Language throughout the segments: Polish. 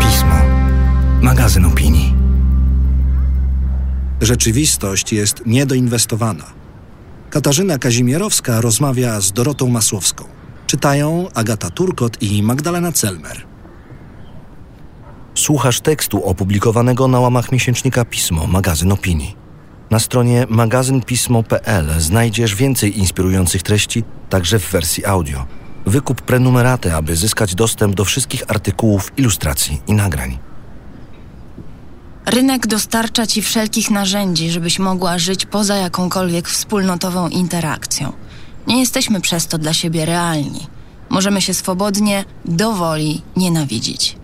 Pismo. Magazyn opinii. Rzeczywistość jest niedoinwestowana. Katarzyna Kazimierowska rozmawia z Dorotą Masłowską. Czytają Agata Turkot i Magdalena Celmer. Słuchasz tekstu opublikowanego na łamach miesięcznika Pismo, magazyn opinii. Na stronie magazynpismo.pl znajdziesz więcej inspirujących treści, także w wersji audio. Wykup prenumeratę, aby zyskać dostęp do wszystkich artykułów, ilustracji i nagrań. Rynek dostarcza ci wszelkich narzędzi, żebyś mogła żyć poza jakąkolwiek wspólnotową interakcją. Nie jesteśmy przez to dla siebie realni. Możemy się swobodnie, dowoli nienawidzić.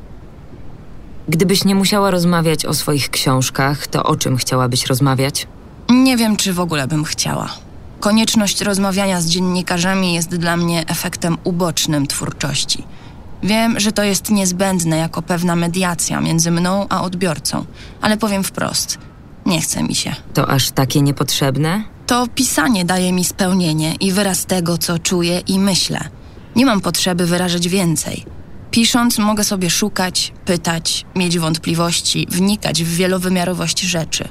Gdybyś nie musiała rozmawiać o swoich książkach, to o czym chciałabyś rozmawiać? Nie wiem, czy w ogóle bym chciała. Konieczność rozmawiania z dziennikarzami jest dla mnie efektem ubocznym twórczości. Wiem, że to jest niezbędne jako pewna mediacja między mną a odbiorcą, ale powiem wprost: nie chce mi się. To aż takie niepotrzebne? To pisanie daje mi spełnienie i wyraz tego, co czuję i myślę. Nie mam potrzeby wyrażać więcej. Pisząc, mogę sobie szukać, pytać, mieć wątpliwości, wnikać w wielowymiarowość rzeczy.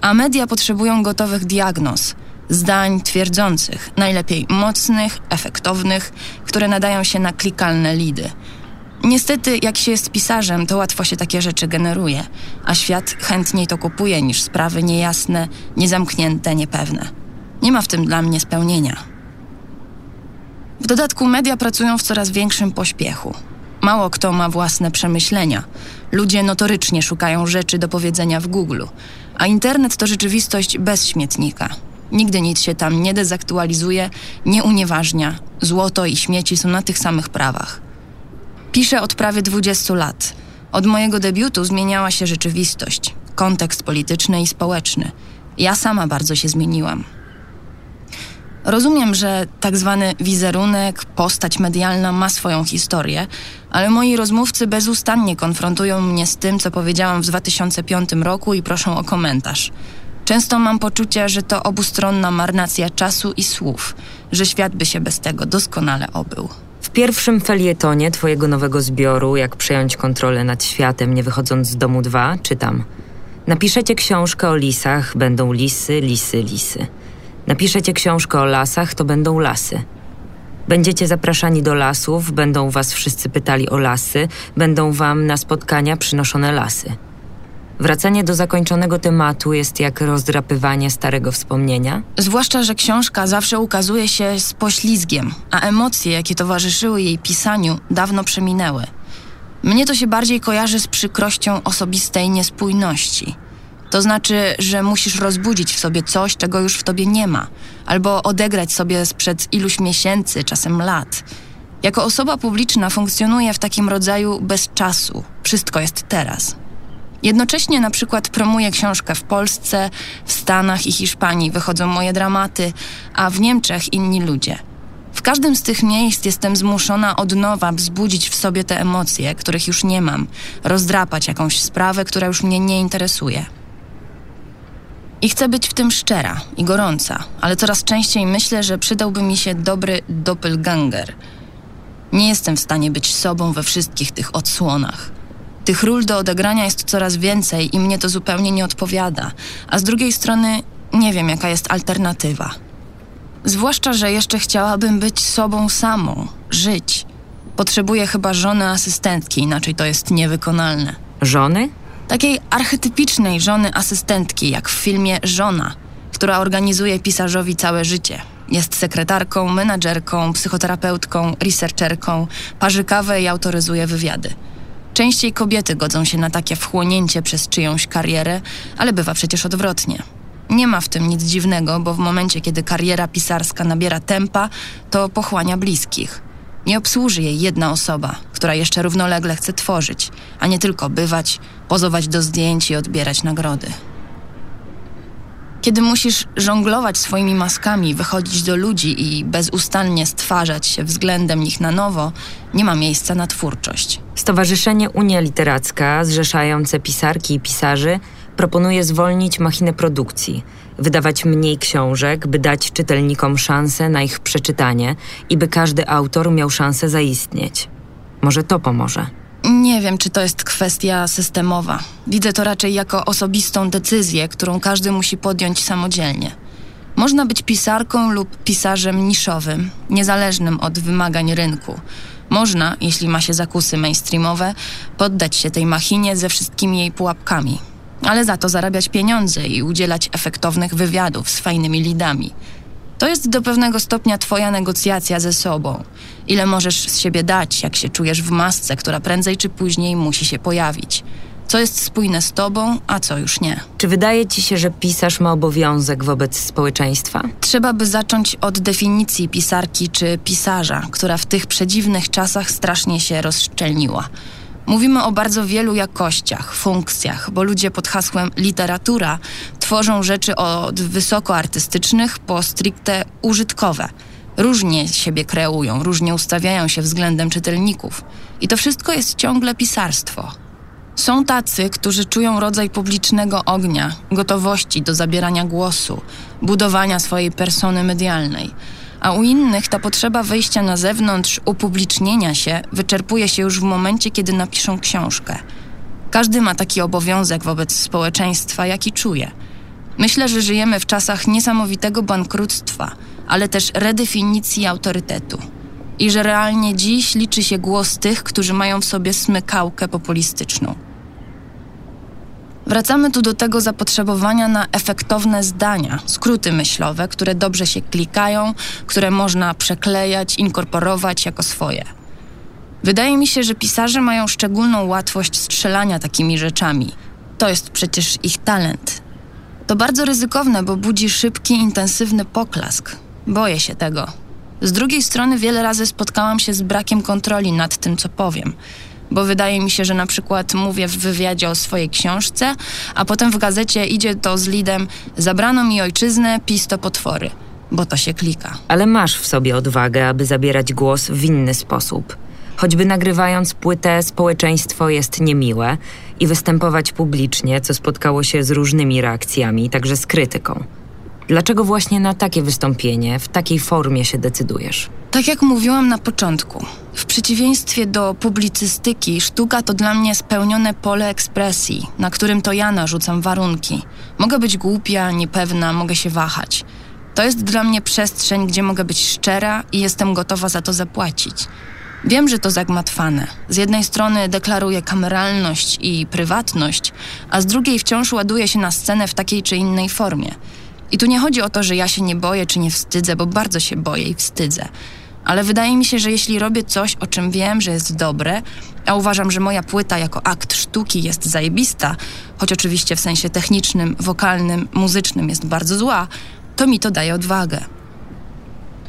A media potrzebują gotowych diagnoz, zdań twierdzących, najlepiej mocnych, efektownych, które nadają się na klikalne lidy. Niestety, jak się jest pisarzem, to łatwo się takie rzeczy generuje, a świat chętniej to kupuje niż sprawy niejasne, niezamknięte, niepewne. Nie ma w tym dla mnie spełnienia. W dodatku media pracują w coraz większym pośpiechu. Mało kto ma własne przemyślenia. Ludzie notorycznie szukają rzeczy do powiedzenia w Google, a internet to rzeczywistość bez śmietnika. Nigdy nic się tam nie dezaktualizuje, nie unieważnia. Złoto i śmieci są na tych samych prawach. Piszę od prawie 20 lat. Od mojego debiutu zmieniała się rzeczywistość, kontekst polityczny i społeczny. Ja sama bardzo się zmieniłam. Rozumiem, że tak zwany wizerunek, postać medialna ma swoją historię, ale moi rozmówcy bezustannie konfrontują mnie z tym, co powiedziałam w 2005 roku i proszą o komentarz. Często mam poczucie, że to obustronna marnacja czasu i słów, że świat by się bez tego doskonale obył. W pierwszym felietonie twojego nowego zbioru, jak przejąć kontrolę nad światem, nie wychodząc z domu dwa, czytam. Napiszecie książkę o lisach, będą lisy, lisy, lisy. Napiszecie książkę o lasach, to będą lasy. Będziecie zapraszani do lasów, będą was wszyscy pytali o lasy, będą wam na spotkania przynoszone lasy. Wracanie do zakończonego tematu jest jak rozdrapywanie starego wspomnienia. Zwłaszcza, że książka zawsze ukazuje się z poślizgiem, a emocje, jakie towarzyszyły jej pisaniu, dawno przeminęły. Mnie to się bardziej kojarzy z przykrością osobistej niespójności. To znaczy, że musisz rozbudzić w sobie coś, czego już w tobie nie ma, albo odegrać sobie sprzed iluś miesięcy, czasem lat. Jako osoba publiczna funkcjonuję w takim rodzaju bez czasu. Wszystko jest teraz. Jednocześnie na przykład promuję książkę w Polsce, w Stanach i Hiszpanii wychodzą moje dramaty, a w Niemczech inni ludzie. W każdym z tych miejsc jestem zmuszona od nowa wzbudzić w sobie te emocje, których już nie mam, rozdrapać jakąś sprawę, która już mnie nie interesuje. I chcę być w tym szczera i gorąca, ale coraz częściej myślę, że przydałby mi się dobry doppelganger. Nie jestem w stanie być sobą we wszystkich tych odsłonach. Tych ról do odegrania jest coraz więcej i mnie to zupełnie nie odpowiada, a z drugiej strony nie wiem, jaka jest alternatywa. Zwłaszcza, że jeszcze chciałabym być sobą samą, żyć. Potrzebuję chyba żony asystentki, inaczej to jest niewykonalne. Żony? Takiej archetypicznej żony asystentki, jak w filmie Żona, która organizuje pisarzowi całe życie. Jest sekretarką, menadżerką, psychoterapeutką, researcherką, parzy kawę i autoryzuje wywiady. Częściej kobiety godzą się na takie wchłonięcie przez czyjąś karierę, ale bywa przecież odwrotnie. Nie ma w tym nic dziwnego, bo w momencie, kiedy kariera pisarska nabiera tempa, to pochłania bliskich. Nie obsłuży jej jedna osoba, która jeszcze równolegle chce tworzyć, a nie tylko bywać, pozować do zdjęć i odbierać nagrody. Kiedy musisz żonglować swoimi maskami, wychodzić do ludzi i bezustannie stwarzać się względem nich na nowo, nie ma miejsca na twórczość. Stowarzyszenie Unia Literacka, zrzeszające pisarki i pisarzy, proponuje zwolnić machinę produkcji, Wydawać mniej książek, by dać czytelnikom szansę na ich przeczytanie i by każdy autor miał szansę zaistnieć. Może to pomoże. Nie wiem, czy to jest kwestia systemowa. Widzę to raczej jako osobistą decyzję, którą każdy musi podjąć samodzielnie. Można być pisarką lub pisarzem niszowym, niezależnym od wymagań rynku. Można, jeśli ma się zakusy mainstreamowe, poddać się tej machinie ze wszystkimi jej pułapkami, ale za to zarabiać pieniądze i udzielać efektownych wywiadów z fajnymi lidami. To jest do pewnego stopnia twoja negocjacja ze sobą. Ile możesz z siebie dać, jak się czujesz w masce, która prędzej czy później musi się pojawić. Co jest spójne z tobą, a co już nie. Czy wydaje ci się, że pisarz ma obowiązek wobec społeczeństwa? Trzeba by zacząć od definicji pisarki czy pisarza, która w tych przedziwnych czasach strasznie się rozszczelniła. Mówimy o bardzo wielu jakościach, funkcjach, bo ludzie pod hasłem literatura tworzą rzeczy od wysoko artystycznych po stricte użytkowe. Różnie siebie kreują, różnie ustawiają się względem czytelników. I to wszystko jest ciągle pisarstwo. Są tacy, którzy czują rodzaj publicznego ognia, gotowości do zabierania głosu, budowania swojej persony medialnej, a u innych ta potrzeba wyjścia na zewnątrz, upublicznienia się wyczerpuje się już w momencie, kiedy napiszą książkę. Każdy ma taki obowiązek wobec społeczeństwa, jaki czuje. Myślę, że żyjemy w czasach niesamowitego bankructwa, ale też redefinicji autorytetu. I że realnie dziś liczy się głos tych, którzy mają w sobie smykałkę populistyczną. Wracamy tu do tego zapotrzebowania na efektowne zdania, skróty myślowe, które dobrze się klikają, które można przeklejać, inkorporować jako swoje. Wydaje mi się, że pisarze mają szczególną łatwość strzelania takimi rzeczami. To jest przecież ich talent. To bardzo ryzykowne, bo budzi szybki, intensywny poklask. Boję się tego. Z drugiej strony wiele razy spotkałam się z brakiem kontroli nad tym, co powiem bo wydaje mi się, że na przykład mówię w wywiadzie o swojej książce, a potem w gazecie idzie to z lidem zabrano mi ojczyznę, pis to potwory, bo to się klika. Ale masz w sobie odwagę, aby zabierać głos w inny sposób. Choćby nagrywając płytę, społeczeństwo jest niemiłe i występować publicznie, co spotkało się z różnymi reakcjami, także z krytyką. Dlaczego właśnie na takie wystąpienie, w takiej formie się decydujesz? Tak jak mówiłam na początku, w przeciwieństwie do publicystyki, sztuka to dla mnie spełnione pole ekspresji, na którym to ja narzucam warunki. Mogę być głupia, niepewna, mogę się wahać. To jest dla mnie przestrzeń, gdzie mogę być szczera i jestem gotowa za to zapłacić. Wiem, że to zagmatwane. Z jednej strony deklaruję kameralność i prywatność, a z drugiej wciąż ładuję się na scenę w takiej czy innej formie. I tu nie chodzi o to, że ja się nie boję czy nie wstydzę, bo bardzo się boję i wstydzę. Ale wydaje mi się, że jeśli robię coś, o czym wiem, że jest dobre, a uważam, że moja płyta jako akt sztuki jest zajebista, choć oczywiście w sensie technicznym, wokalnym, muzycznym jest bardzo zła, to mi to daje odwagę.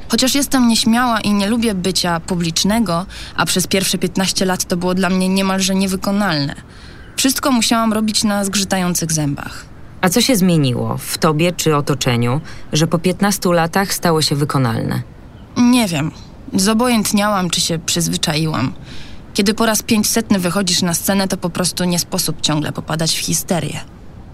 Chociaż jestem nieśmiała i nie lubię bycia publicznego, a przez pierwsze 15 lat to było dla mnie niemalże niewykonalne. Wszystko musiałam robić na zgrzytających zębach. A co się zmieniło w tobie czy otoczeniu, że po 15 latach stało się wykonalne? Nie wiem. Zobojętniałam, czy się przyzwyczaiłam. Kiedy po raz pięćsetny wychodzisz na scenę, to po prostu nie sposób ciągle popadać w histerię.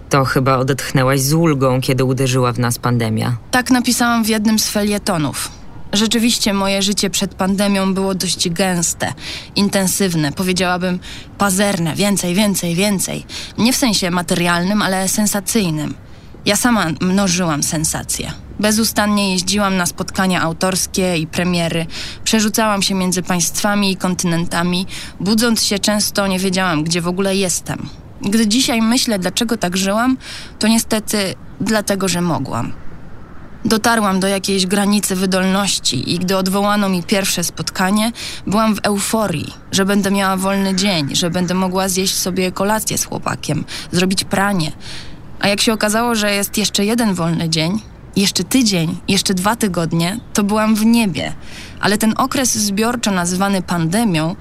To chyba odetchnęłaś z ulgą, kiedy uderzyła w nas pandemia. Tak napisałam w jednym z felietonów. Rzeczywiście moje życie przed pandemią było dość gęste, intensywne, powiedziałabym pazerne, więcej, więcej, więcej. Nie w sensie materialnym, ale sensacyjnym. Ja sama mnożyłam sensacje. Bezustannie jeździłam na spotkania autorskie i premiery, przerzucałam się między państwami i kontynentami, budząc się często nie wiedziałam, gdzie w ogóle jestem. Gdy dzisiaj myślę, dlaczego tak żyłam, to niestety dlatego, że mogłam. Dotarłam do jakiejś granicy wydolności i gdy odwołano mi pierwsze spotkanie, byłam w euforii, że będę miała wolny dzień, że będę mogła zjeść sobie kolację z chłopakiem, zrobić pranie. A jak się okazało, że jest jeszcze jeden wolny dzień, jeszcze tydzień, jeszcze dwa tygodnie, to byłam w niebie. Ale ten okres zbiorczo nazywany pandemią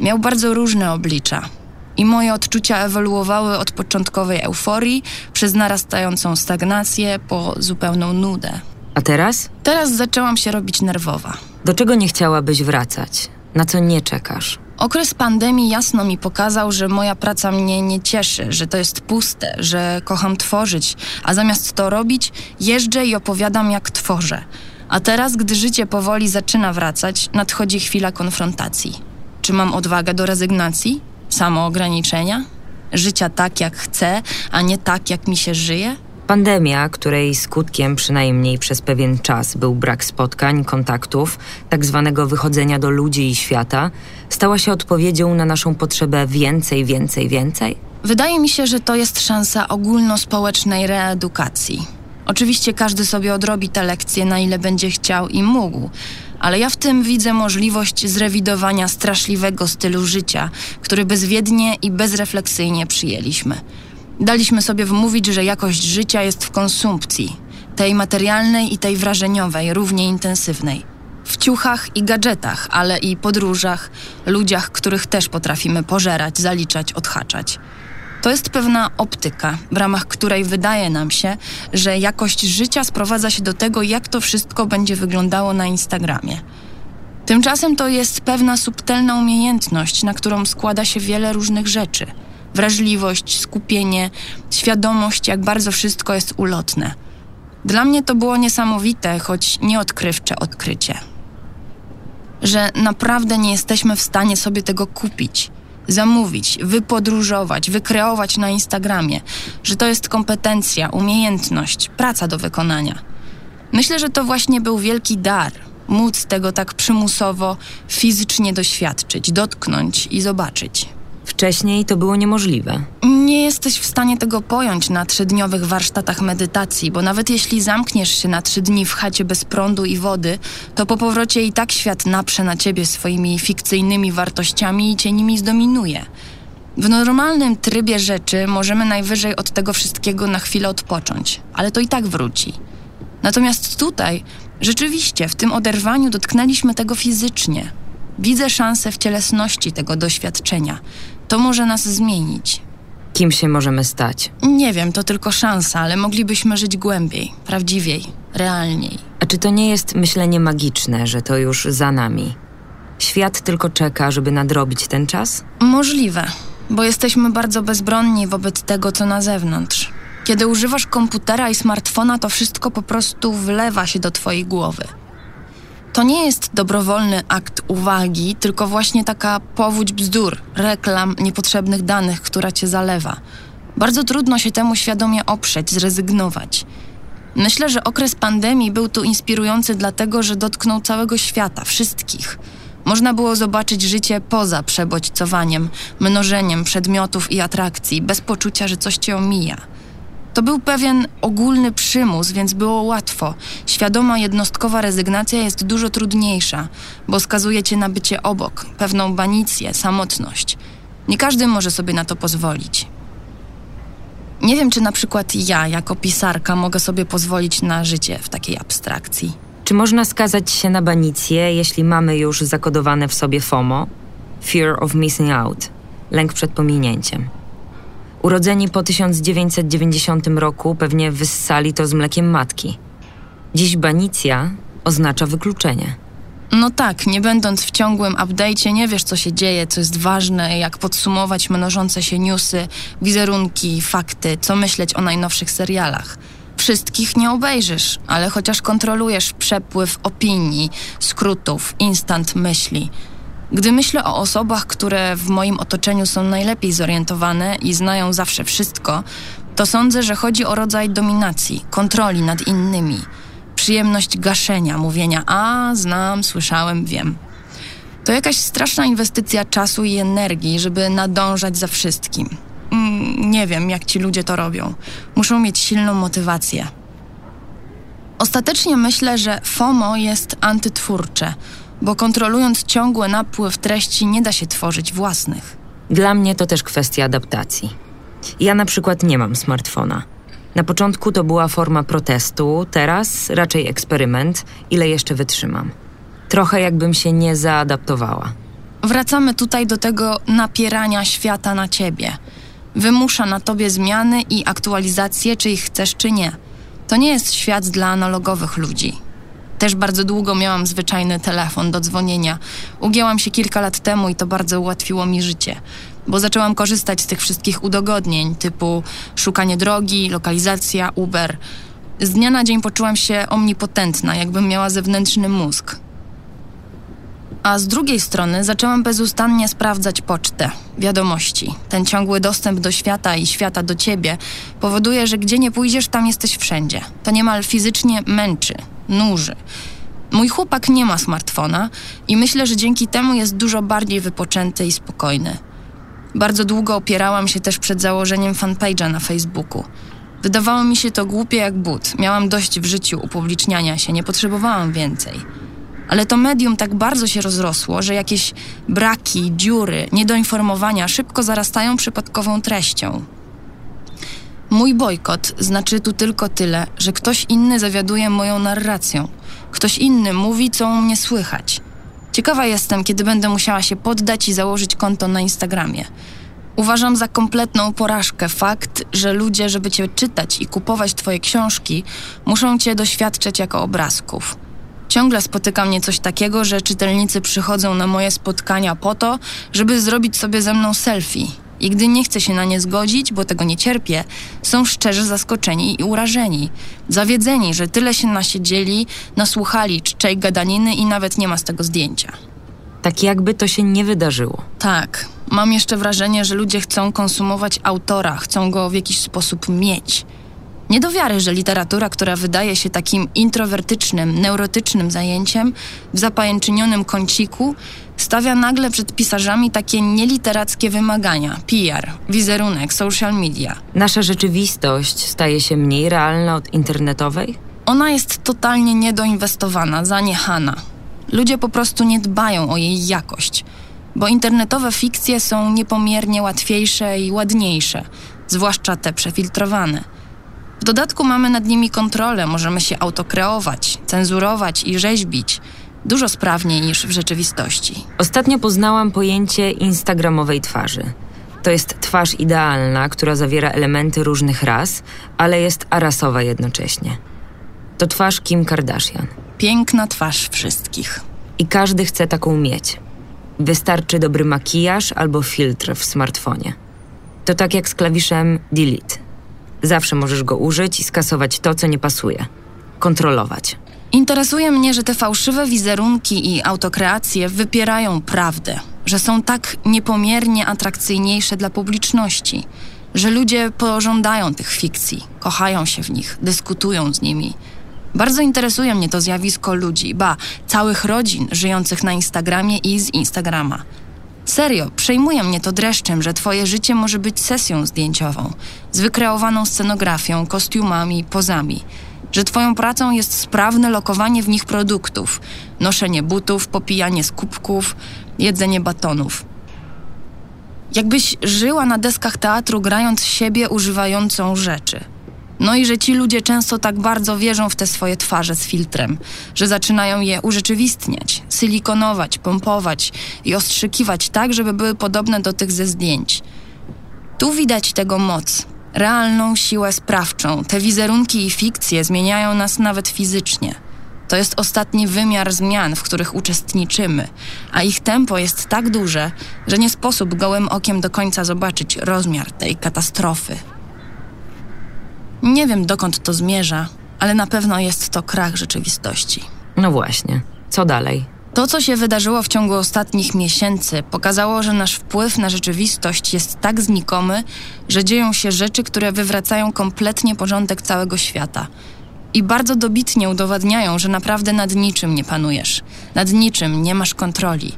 miał bardzo różne oblicza. I moje odczucia ewoluowały od początkowej euforii przez narastającą stagnację po zupełną nudę. A teraz? Teraz zaczęłam się robić nerwowa. Do czego nie chciałabyś wracać? Na co nie czekasz? Okres pandemii jasno mi pokazał, że moja praca mnie nie cieszy, że to jest puste, że kocham tworzyć, a zamiast to robić, jeżdżę i opowiadam, jak tworzę. A teraz, gdy życie powoli zaczyna wracać, nadchodzi chwila konfrontacji. Czy mam odwagę do rezygnacji? Samoograniczenia? Życia tak, jak chcę, a nie tak, jak mi się żyje? Pandemia, której skutkiem przynajmniej przez pewien czas był brak spotkań, kontaktów, tak zwanego wychodzenia do ludzi i świata, stała się odpowiedzią na naszą potrzebę więcej, więcej, więcej? Wydaje mi się, że to jest szansa ogólnospołecznej reedukacji. Oczywiście każdy sobie odrobi te lekcje na ile będzie chciał i mógł, ale ja w tym widzę możliwość zrewidowania straszliwego stylu życia, który bezwiednie i bezrefleksyjnie przyjęliśmy. Daliśmy sobie wmówić, że jakość życia jest w konsumpcji, tej materialnej i tej wrażeniowej, równie intensywnej. W ciuchach i gadżetach, ale i podróżach, ludziach, których też potrafimy pożerać, zaliczać, odhaczać. To jest pewna optyka, w ramach której wydaje nam się, że jakość życia sprowadza się do tego, jak to wszystko będzie wyglądało na Instagramie. Tymczasem to jest pewna subtelna umiejętność, na którą składa się wiele różnych rzeczy – wrażliwość, skupienie, świadomość, jak bardzo wszystko jest ulotne. Dla mnie to było niesamowite, choć nieodkrywcze odkrycie. Że naprawdę nie jesteśmy w stanie sobie tego kupić, zamówić, wypodróżować, wykreować na Instagramie, że to jest kompetencja, umiejętność, praca do wykonania. Myślę, że to właśnie był wielki dar móc tego tak przymusowo, fizycznie doświadczyć, dotknąć i zobaczyć. Wcześniej to było niemożliwe. Nie jesteś w stanie tego pojąć na trzydniowych warsztatach medytacji, bo nawet jeśli zamkniesz się na trzy dni w chacie bez prądu i wody, to po powrocie i tak świat naprze na ciebie swoimi fikcyjnymi wartościami i cię nimi zdominuje. W normalnym trybie rzeczy możemy najwyżej od tego wszystkiego na chwilę odpocząć, ale to i tak wróci. Natomiast tutaj, rzeczywiście, w tym oderwaniu dotknęliśmy tego fizycznie. Widzę szansę w cielesności tego doświadczenia, to może nas zmienić. Kim się możemy stać? Nie wiem, to tylko szansa, ale moglibyśmy żyć głębiej, prawdziwiej, realniej. A czy to nie jest myślenie magiczne, że to już za nami? Świat tylko czeka, żeby nadrobić ten czas? Możliwe, bo jesteśmy bardzo bezbronni wobec tego, co na zewnątrz. Kiedy używasz komputera i smartfona, to wszystko po prostu wlewa się do twojej głowy. To nie jest dobrowolny akt uwagi, tylko właśnie taka powódź bzdur, reklam, niepotrzebnych danych, która cię zalewa. Bardzo trudno się temu świadomie oprzeć, zrezygnować. Myślę, że okres pandemii był tu inspirujący, dlatego że dotknął całego świata, wszystkich. Można było zobaczyć życie poza przebodźcowaniem, mnożeniem przedmiotów i atrakcji, bez poczucia, że coś cię omija. To był pewien ogólny przymus, więc było łatwo. Świadoma jednostkowa rezygnacja jest dużo trudniejsza, bo skazuje cię na bycie obok, pewną banicję, samotność. Nie każdy może sobie na to pozwolić. Nie wiem, czy na przykład ja, jako pisarka, mogę sobie pozwolić na życie w takiej abstrakcji. Czy można skazać się na banicję, jeśli mamy już zakodowane w sobie FOMO? Fear of missing out lęk przed pominięciem. Urodzeni po 1990 roku pewnie wyssali to z mlekiem matki. Dziś banicja oznacza wykluczenie. No tak, nie będąc w ciągłym update'cie, nie wiesz, co się dzieje, co jest ważne, jak podsumować mnożące się newsy, wizerunki, fakty, co myśleć o najnowszych serialach. Wszystkich nie obejrzysz, ale chociaż kontrolujesz przepływ opinii, skrótów, instant myśli – gdy myślę o osobach, które w moim otoczeniu są najlepiej zorientowane i znają zawsze wszystko, to sądzę, że chodzi o rodzaj dominacji, kontroli nad innymi, przyjemność gaszenia, mówienia: A, znam, słyszałem, wiem. To jakaś straszna inwestycja czasu i energii, żeby nadążać za wszystkim. Mm, nie wiem, jak ci ludzie to robią. Muszą mieć silną motywację. Ostatecznie myślę, że FOMO jest antytwórcze bo kontrolując ciągły napływ treści nie da się tworzyć własnych. Dla mnie to też kwestia adaptacji. Ja na przykład nie mam smartfona. Na początku to była forma protestu, teraz raczej eksperyment, ile jeszcze wytrzymam. Trochę jakbym się nie zaadaptowała. Wracamy tutaj do tego napierania świata na ciebie. Wymusza na tobie zmiany i aktualizacje, czy ich chcesz, czy nie. To nie jest świat dla analogowych ludzi. Też bardzo długo miałam zwyczajny telefon do dzwonienia. Ugięłam się kilka lat temu i to bardzo ułatwiło mi życie, bo zaczęłam korzystać z tych wszystkich udogodnień typu szukanie drogi, lokalizacja, Uber. Z dnia na dzień poczułam się omnipotentna, jakbym miała zewnętrzny mózg. A z drugiej strony zaczęłam bezustannie sprawdzać pocztę, wiadomości. Ten ciągły dostęp do świata i świata do ciebie powoduje, że gdzie nie pójdziesz, tam jesteś wszędzie. To niemal fizycznie męczy, nuży. Mój chłopak nie ma smartfona i myślę, że dzięki temu jest dużo bardziej wypoczęty i spokojny. Bardzo długo opierałam się też przed założeniem fanpage'a na Facebooku. Wydawało mi się to głupie jak but. Miałam dość w życiu upubliczniania się, nie potrzebowałam więcej. Ale to medium tak bardzo się rozrosło, że jakieś braki, dziury, niedoinformowania szybko zarastają przypadkową treścią. Mój bojkot znaczy tu tylko tyle, że ktoś inny zawiaduje moją narracją. Ktoś inny mówi, co u mnie słychać. Ciekawa jestem, kiedy będę musiała się poddać i założyć konto na Instagramie. Uważam za kompletną porażkę fakt, że ludzie, żeby cię czytać i kupować twoje książki, muszą cię doświadczać jako obrazków. Ciągle spotyka mnie coś takiego, że czytelnicy przychodzą na moje spotkania po to, żeby zrobić sobie ze mną selfie. I gdy nie chcę się na nie zgodzić, bo tego nie cierpię, są szczerze zaskoczeni i urażeni. Zawiedzeni, że tyle się nasiedzieli, nasłuchali czczej gadaniny i nawet nie ma z tego zdjęcia. Tak jakby to się nie wydarzyło. Tak, mam jeszcze wrażenie, że ludzie chcą konsumować autora, chcą go w jakiś sposób mieć. Nie do wiary, że literatura, która wydaje się takim introwertycznym, neurotycznym zajęciem, w zapajęczynionym kąciku, stawia nagle przed pisarzami takie nieliterackie wymagania: PR, wizerunek, social media. Nasza rzeczywistość staje się mniej realna od internetowej? Ona jest totalnie niedoinwestowana, zaniechana. Ludzie po prostu nie dbają o jej jakość, bo internetowe fikcje są niepomiernie łatwiejsze i ładniejsze, zwłaszcza te przefiltrowane. W dodatku mamy nad nimi kontrolę, możemy się autokreować, cenzurować i rzeźbić dużo sprawniej niż w rzeczywistości. Ostatnio poznałam pojęcie instagramowej twarzy. To jest twarz idealna, która zawiera elementy różnych ras, ale jest arasowa jednocześnie. To twarz Kim Kardashian. Piękna twarz wszystkich. I każdy chce taką mieć. Wystarczy dobry makijaż albo filtr w smartfonie. To tak jak z klawiszem delete. Zawsze możesz go użyć i skasować to, co nie pasuje. Kontrolować. Interesuje mnie, że te fałszywe wizerunki i autokreacje wypierają prawdę, że są tak niepomiernie atrakcyjniejsze dla publiczności, że ludzie pożądają tych fikcji, kochają się w nich, dyskutują z nimi. Bardzo interesuje mnie to zjawisko ludzi, ba, całych rodzin żyjących na Instagramie i z Instagrama. Serio, przejmuje mnie to dreszczem, że twoje życie może być sesją zdjęciową, z wykreowaną scenografią, kostiumami, pozami. Że twoją pracą jest sprawne lokowanie w nich produktów, noszenie butów, popijanie z kubków, jedzenie batonów. Jakbyś żyła na deskach teatru, grając siebie używającą rzeczy. No i że ci ludzie często tak bardzo wierzą w te swoje twarze z filtrem, że zaczynają je urzeczywistniać, silikonować, pompować i ostrzykiwać tak, żeby były podobne do tych ze zdjęć. Tu widać tego moc, realną siłę sprawczą. Te wizerunki i fikcje zmieniają nas nawet fizycznie. To jest ostatni wymiar zmian, w których uczestniczymy, a ich tempo jest tak duże, że nie sposób gołym okiem do końca zobaczyć rozmiar tej katastrofy. Nie wiem, dokąd to zmierza, ale na pewno jest to krach rzeczywistości. No właśnie. Co dalej? To, co się wydarzyło w ciągu ostatnich miesięcy, pokazało, że nasz wpływ na rzeczywistość jest tak znikomy, że dzieją się rzeczy, które wywracają kompletnie porządek całego świata. I bardzo dobitnie udowadniają, że naprawdę nad niczym nie panujesz, nad niczym nie masz kontroli.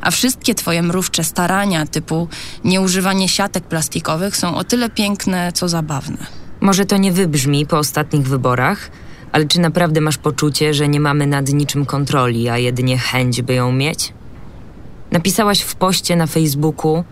A wszystkie twoje mrówcze starania, typu nieużywanie siatek plastikowych, są o tyle piękne, co zabawne. Może to nie wybrzmi po ostatnich wyborach, ale czy naprawdę masz poczucie, że nie mamy nad niczym kontroli, a jedynie chęć, by ją mieć? Napisałaś w poście na Facebooku: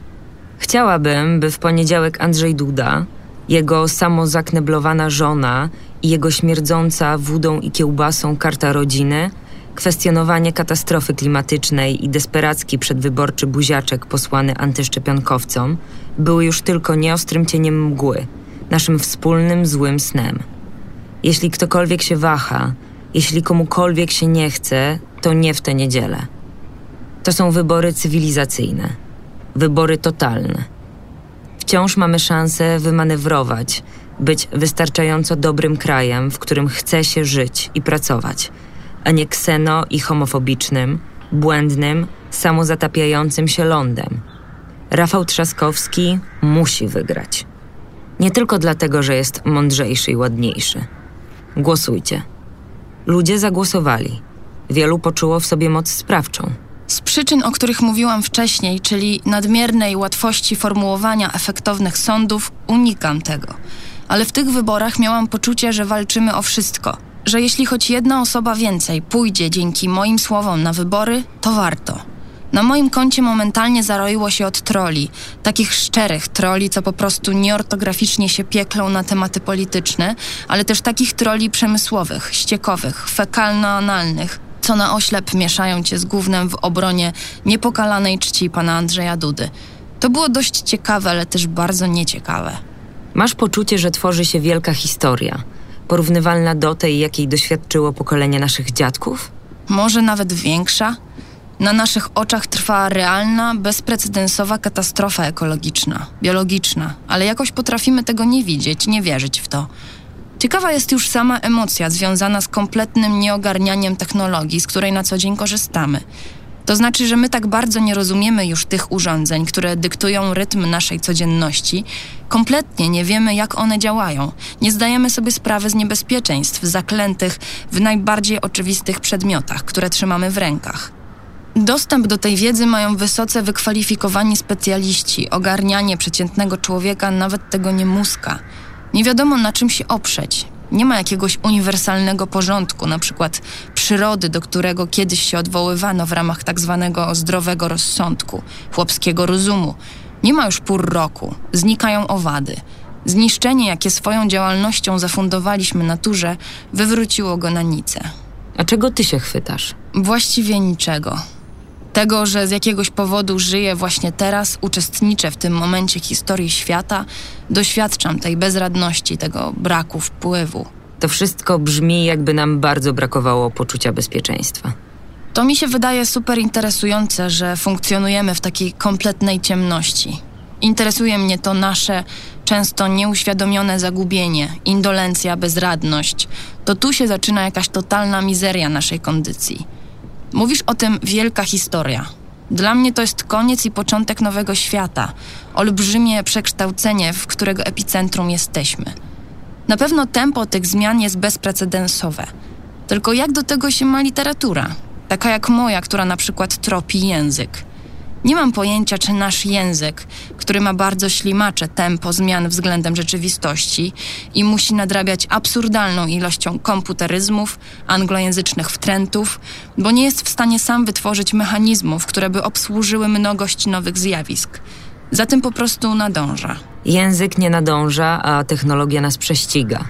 Chciałabym, by w poniedziałek Andrzej Duda, jego samozakneblowana żona i jego śmierdząca wódą i kiełbasą karta rodziny, kwestionowanie katastrofy klimatycznej i desperacki przedwyborczy buziaczek posłany antyszczepionkowcom były już tylko nieostrym cieniem mgły, naszym wspólnym złym snem. Jeśli ktokolwiek się waha, Jeśli komukolwiek się nie chce, to nie w tę niedzielę. To są wybory cywilizacyjne, wybory totalne. Wciąż mamy szansę wymanewrować, być wystarczająco dobrym krajem, w którym chce się żyć i pracować, a nie kseno i homofobicznym, błędnym, samozatapiającym się lądem. Rafał Trzaskowski musi wygrać. Nie tylko dlatego, że jest mądrzejszy i ładniejszy. Głosujcie. Ludzie zagłosowali. Wielu poczuło w sobie moc sprawczą. Z przyczyn, o których mówiłam wcześniej, czyli nadmiernej łatwości formułowania efektownych sądów, unikam tego. Ale w tych wyborach miałam poczucie, że walczymy o wszystko. Że jeśli choć jedna osoba więcej pójdzie dzięki moim słowom na wybory, to warto. Na moim koncie momentalnie zaroiło się od troli, takich szczerych troli, co po prostu nieortograficznie się pieklą na tematy polityczne, ale też takich troli przemysłowych, ściekowych, fekalno-analnych, co na oślep mieszają cię z głównym w obronie niepokalanej czci pana Andrzeja Dudy. To było dość ciekawe, ale też bardzo nieciekawe. Masz poczucie, że tworzy się wielka historia, porównywalna do tej, jakiej doświadczyło pokolenie naszych dziadków? Może nawet większa? Na naszych oczach trwa realna, bezprecedensowa katastrofa ekologiczna, biologiczna, ale jakoś potrafimy tego nie widzieć, nie wierzyć w to. Ciekawa jest już sama emocja związana z kompletnym nieogarnianiem technologii, z której na co dzień korzystamy. To znaczy, że my tak bardzo nie rozumiemy już tych urządzeń, które dyktują rytm naszej codzienności. Kompletnie nie wiemy, jak one działają. Nie zdajemy sobie sprawy z niebezpieczeństw zaklętych w najbardziej oczywistych przedmiotach, które trzymamy w rękach. Dostęp do tej wiedzy mają wysoce wykwalifikowani specjaliści. Ogarnianie przeciętnego człowieka nawet tego nie muska. Nie wiadomo na czym się oprzeć. Nie ma jakiegoś uniwersalnego porządku, na przykład przyrody, do którego kiedyś się odwoływano w ramach tak zwanego zdrowego rozsądku, chłopskiego rozumu. Nie ma już pór roku, znikają owady. Zniszczenie, jakie swoją działalnością zafundowaliśmy naturze, wywróciło go na nicę. A czego ty się chwytasz? Właściwie niczego. Tego, że z jakiegoś powodu żyję właśnie teraz, uczestniczę w tym momencie historii świata, doświadczam tej bezradności, tego braku wpływu. To wszystko brzmi, jakby nam bardzo brakowało poczucia bezpieczeństwa. To mi się wydaje super interesujące, że funkcjonujemy w takiej kompletnej ciemności. Interesuje mnie to nasze, często nieuświadomione zagubienie, indolencja, bezradność. To tu się zaczyna jakaś totalna mizeria naszej kondycji. Mówisz o tym wielka historia. Dla mnie to jest koniec i początek nowego świata, olbrzymie przekształcenie, w którego epicentrum jesteśmy. Na pewno tempo tych zmian jest bezprecedensowe. Tylko jak do tego się ma literatura? Taka jak moja, która na przykład tropi język. Nie mam pojęcia, czy nasz język, który ma bardzo ślimacze tempo zmian względem rzeczywistości i musi nadrabiać absurdalną ilością komputeryzmów, anglojęzycznych wtrętów, bo nie jest w stanie sam wytworzyć mechanizmów, które by obsłużyły mnogość nowych zjawisk. Za tym po prostu nadąża. Język nie nadąża, a technologia nas prześciga.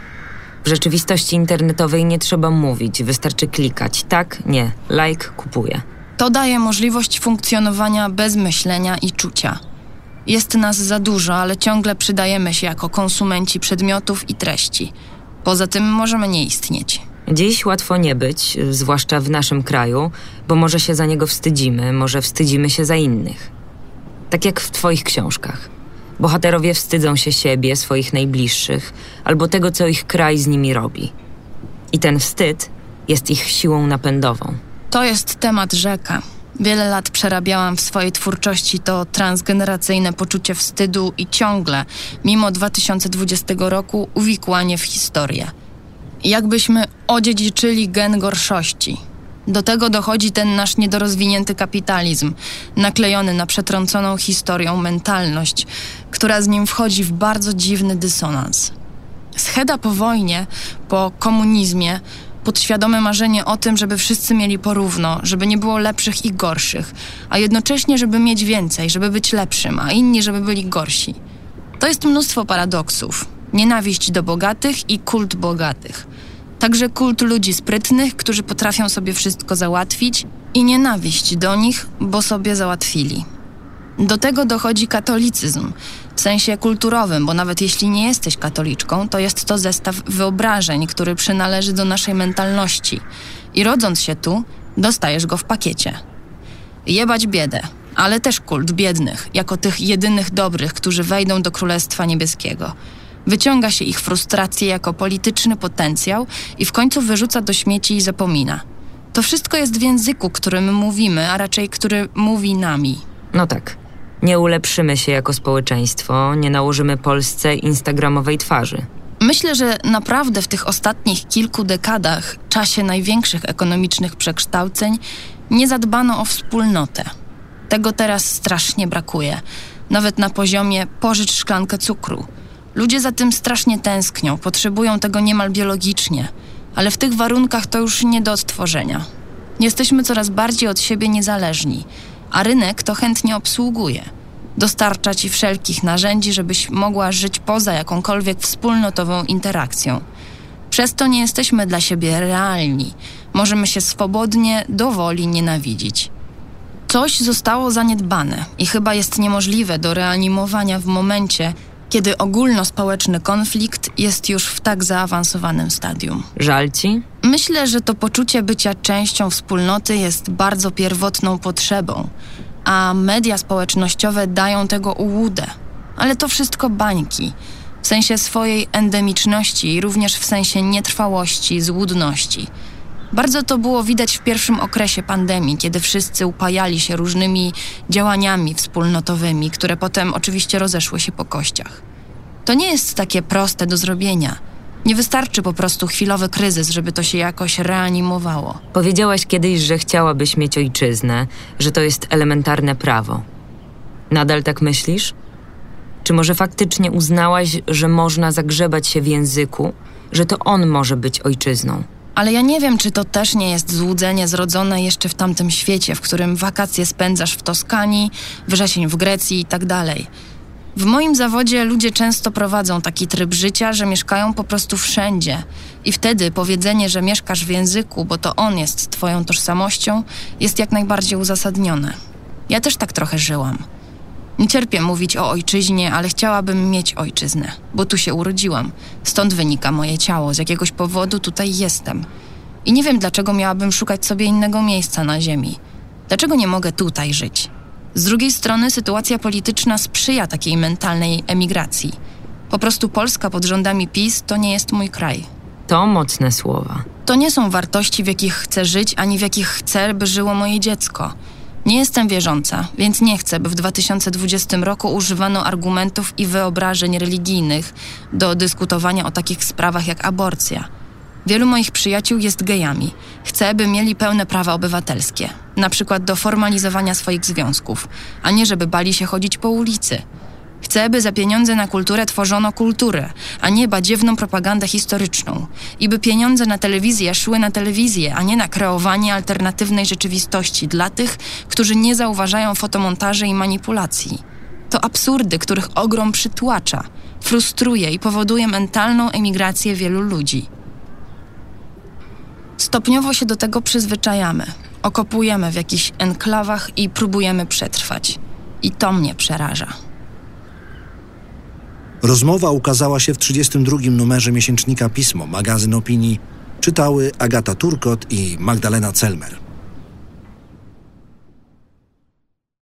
W rzeczywistości internetowej nie trzeba mówić, wystarczy klikać. Tak, nie, like, kupuję. To daje możliwość funkcjonowania bez myślenia i czucia. Jest nas za dużo, ale ciągle przydajemy się jako konsumenci przedmiotów i treści. Poza tym możemy nie istnieć. Dziś łatwo nie być, zwłaszcza w naszym kraju, bo może się za niego wstydzimy, może wstydzimy się za innych. Tak jak w Twoich książkach. Bohaterowie wstydzą się siebie, swoich najbliższych, albo tego, co ich kraj z nimi robi. I ten wstyd jest ich siłą napędową. To jest temat rzeka. Wiele lat przerabiałam w swojej twórczości to transgeneracyjne poczucie wstydu i ciągle, mimo 2020 roku, uwikłanie w historię. Jakbyśmy odziedziczyli gen gorszości. Do tego dochodzi ten nasz niedorozwinięty kapitalizm, naklejony na przetrąconą historią mentalność, która z nim wchodzi w bardzo dziwny dysonans. Scheda po wojnie, po komunizmie, podświadome marzenie o tym, żeby wszyscy mieli porówno, żeby nie było lepszych i gorszych, a jednocześnie, żeby mieć więcej, żeby być lepszym, a inni, żeby byli gorsi. To jest mnóstwo paradoksów. Nienawiść do bogatych i kult bogatych. Także kult ludzi sprytnych, którzy potrafią sobie wszystko załatwić i nienawiść do nich, bo sobie załatwili. Do tego dochodzi katolicyzm, w sensie kulturowym, bo nawet jeśli nie jesteś katoliczką, to jest to zestaw wyobrażeń, który przynależy do naszej mentalności. I rodząc się tu, dostajesz go w pakiecie. Jebać biedę, ale też kult biednych, jako tych jedynych dobrych, którzy wejdą do Królestwa Niebieskiego. Wyciąga się ich frustrację jako polityczny potencjał i w końcu wyrzuca do śmieci i zapomina. To wszystko jest w języku, którym mówimy, a raczej który mówi nami. No tak. Nie ulepszymy się jako społeczeństwo, nie nałożymy Polsce instagramowej twarzy. Myślę, że naprawdę w tych ostatnich kilku dekadach, czasie największych ekonomicznych przekształceń, nie zadbano o wspólnotę. Tego teraz strasznie brakuje, nawet na poziomie pożycz szklankę cukru. Ludzie za tym strasznie tęsknią, potrzebują tego niemal biologicznie, ale w tych warunkach to już nie do odtworzenia. Jesteśmy coraz bardziej od siebie niezależni, a rynek to chętnie obsługuje. Dostarcza ci wszelkich narzędzi, żebyś mogła żyć poza jakąkolwiek wspólnotową interakcją. Przez to nie jesteśmy dla siebie realni. Możemy się swobodnie, dowoli nienawidzić. Coś zostało zaniedbane i chyba jest niemożliwe do reanimowania w momencie, kiedy ogólnospołeczny konflikt jest już w tak zaawansowanym stadium. Żal ci? Myślę, że to poczucie bycia częścią wspólnoty jest bardzo pierwotną potrzebą, a media społecznościowe dają tego ułudę. Ale to wszystko bańki. W sensie swojej endemiczności i również w sensie nietrwałości, złudności. Bardzo to było widać w pierwszym okresie pandemii, kiedy wszyscy upajali się różnymi działaniami wspólnotowymi, które potem oczywiście rozeszły się po kościach. To nie jest takie proste do zrobienia. Nie wystarczy po prostu chwilowy kryzys, żeby to się jakoś reanimowało. Powiedziałaś kiedyś, że chciałabyś mieć ojczyznę, że to jest elementarne prawo. Nadal tak myślisz? Czy może faktycznie uznałaś, że można zagrzebać się w języku, że to on może być ojczyzną? Ale ja nie wiem, czy to też nie jest złudzenie zrodzone jeszcze w tamtym świecie, w którym wakacje spędzasz w Toskanii, wrzesień w Grecji i tak dalej. W moim zawodzie ludzie często prowadzą taki tryb życia, że mieszkają po prostu wszędzie. I wtedy powiedzenie, że mieszkasz w języku, bo to on jest twoją tożsamością, jest jak najbardziej uzasadnione. Ja też tak trochę żyłam. Nie cierpię mówić o ojczyźnie, ale chciałabym mieć ojczyznę, bo tu się urodziłam. Stąd wynika moje ciało, z jakiegoś powodu tutaj jestem. I nie wiem, dlaczego miałabym szukać sobie innego miejsca na ziemi. Dlaczego nie mogę tutaj żyć? Z drugiej strony sytuacja polityczna sprzyja takiej mentalnej emigracji. Po prostu Polska pod rządami PiS to nie jest mój kraj. To mocne słowa. To nie są wartości, w jakich chcę żyć, ani w jakich chcę, by żyło moje dziecko. Nie jestem wierząca, więc nie chcę, by w 2020 roku używano argumentów i wyobrażeń religijnych do dyskutowania o takich sprawach jak aborcja. Wielu moich przyjaciół jest gejami. Chcę, by mieli pełne prawa obywatelskie, na przykład do formalizowania swoich związków, a nie żeby bali się chodzić po ulicy. Chcę, by za pieniądze na kulturę tworzono kulturę, a nie badziewną propagandę historyczną. I by pieniądze na telewizję szły na telewizję, a nie na kreowanie alternatywnej rzeczywistości dla tych, którzy nie zauważają fotomontaży i manipulacji. To absurdy, których ogrom przytłacza, frustruje i powoduje mentalną emigrację wielu ludzi. Stopniowo się do tego przyzwyczajamy. Okopujemy w jakichś enklawach i próbujemy przetrwać. I to mnie przeraża. Rozmowa ukazała się w 32. numerze miesięcznika Pismo, magazyn opinii. Czytały Agata Turkot i Magdalena Celmer.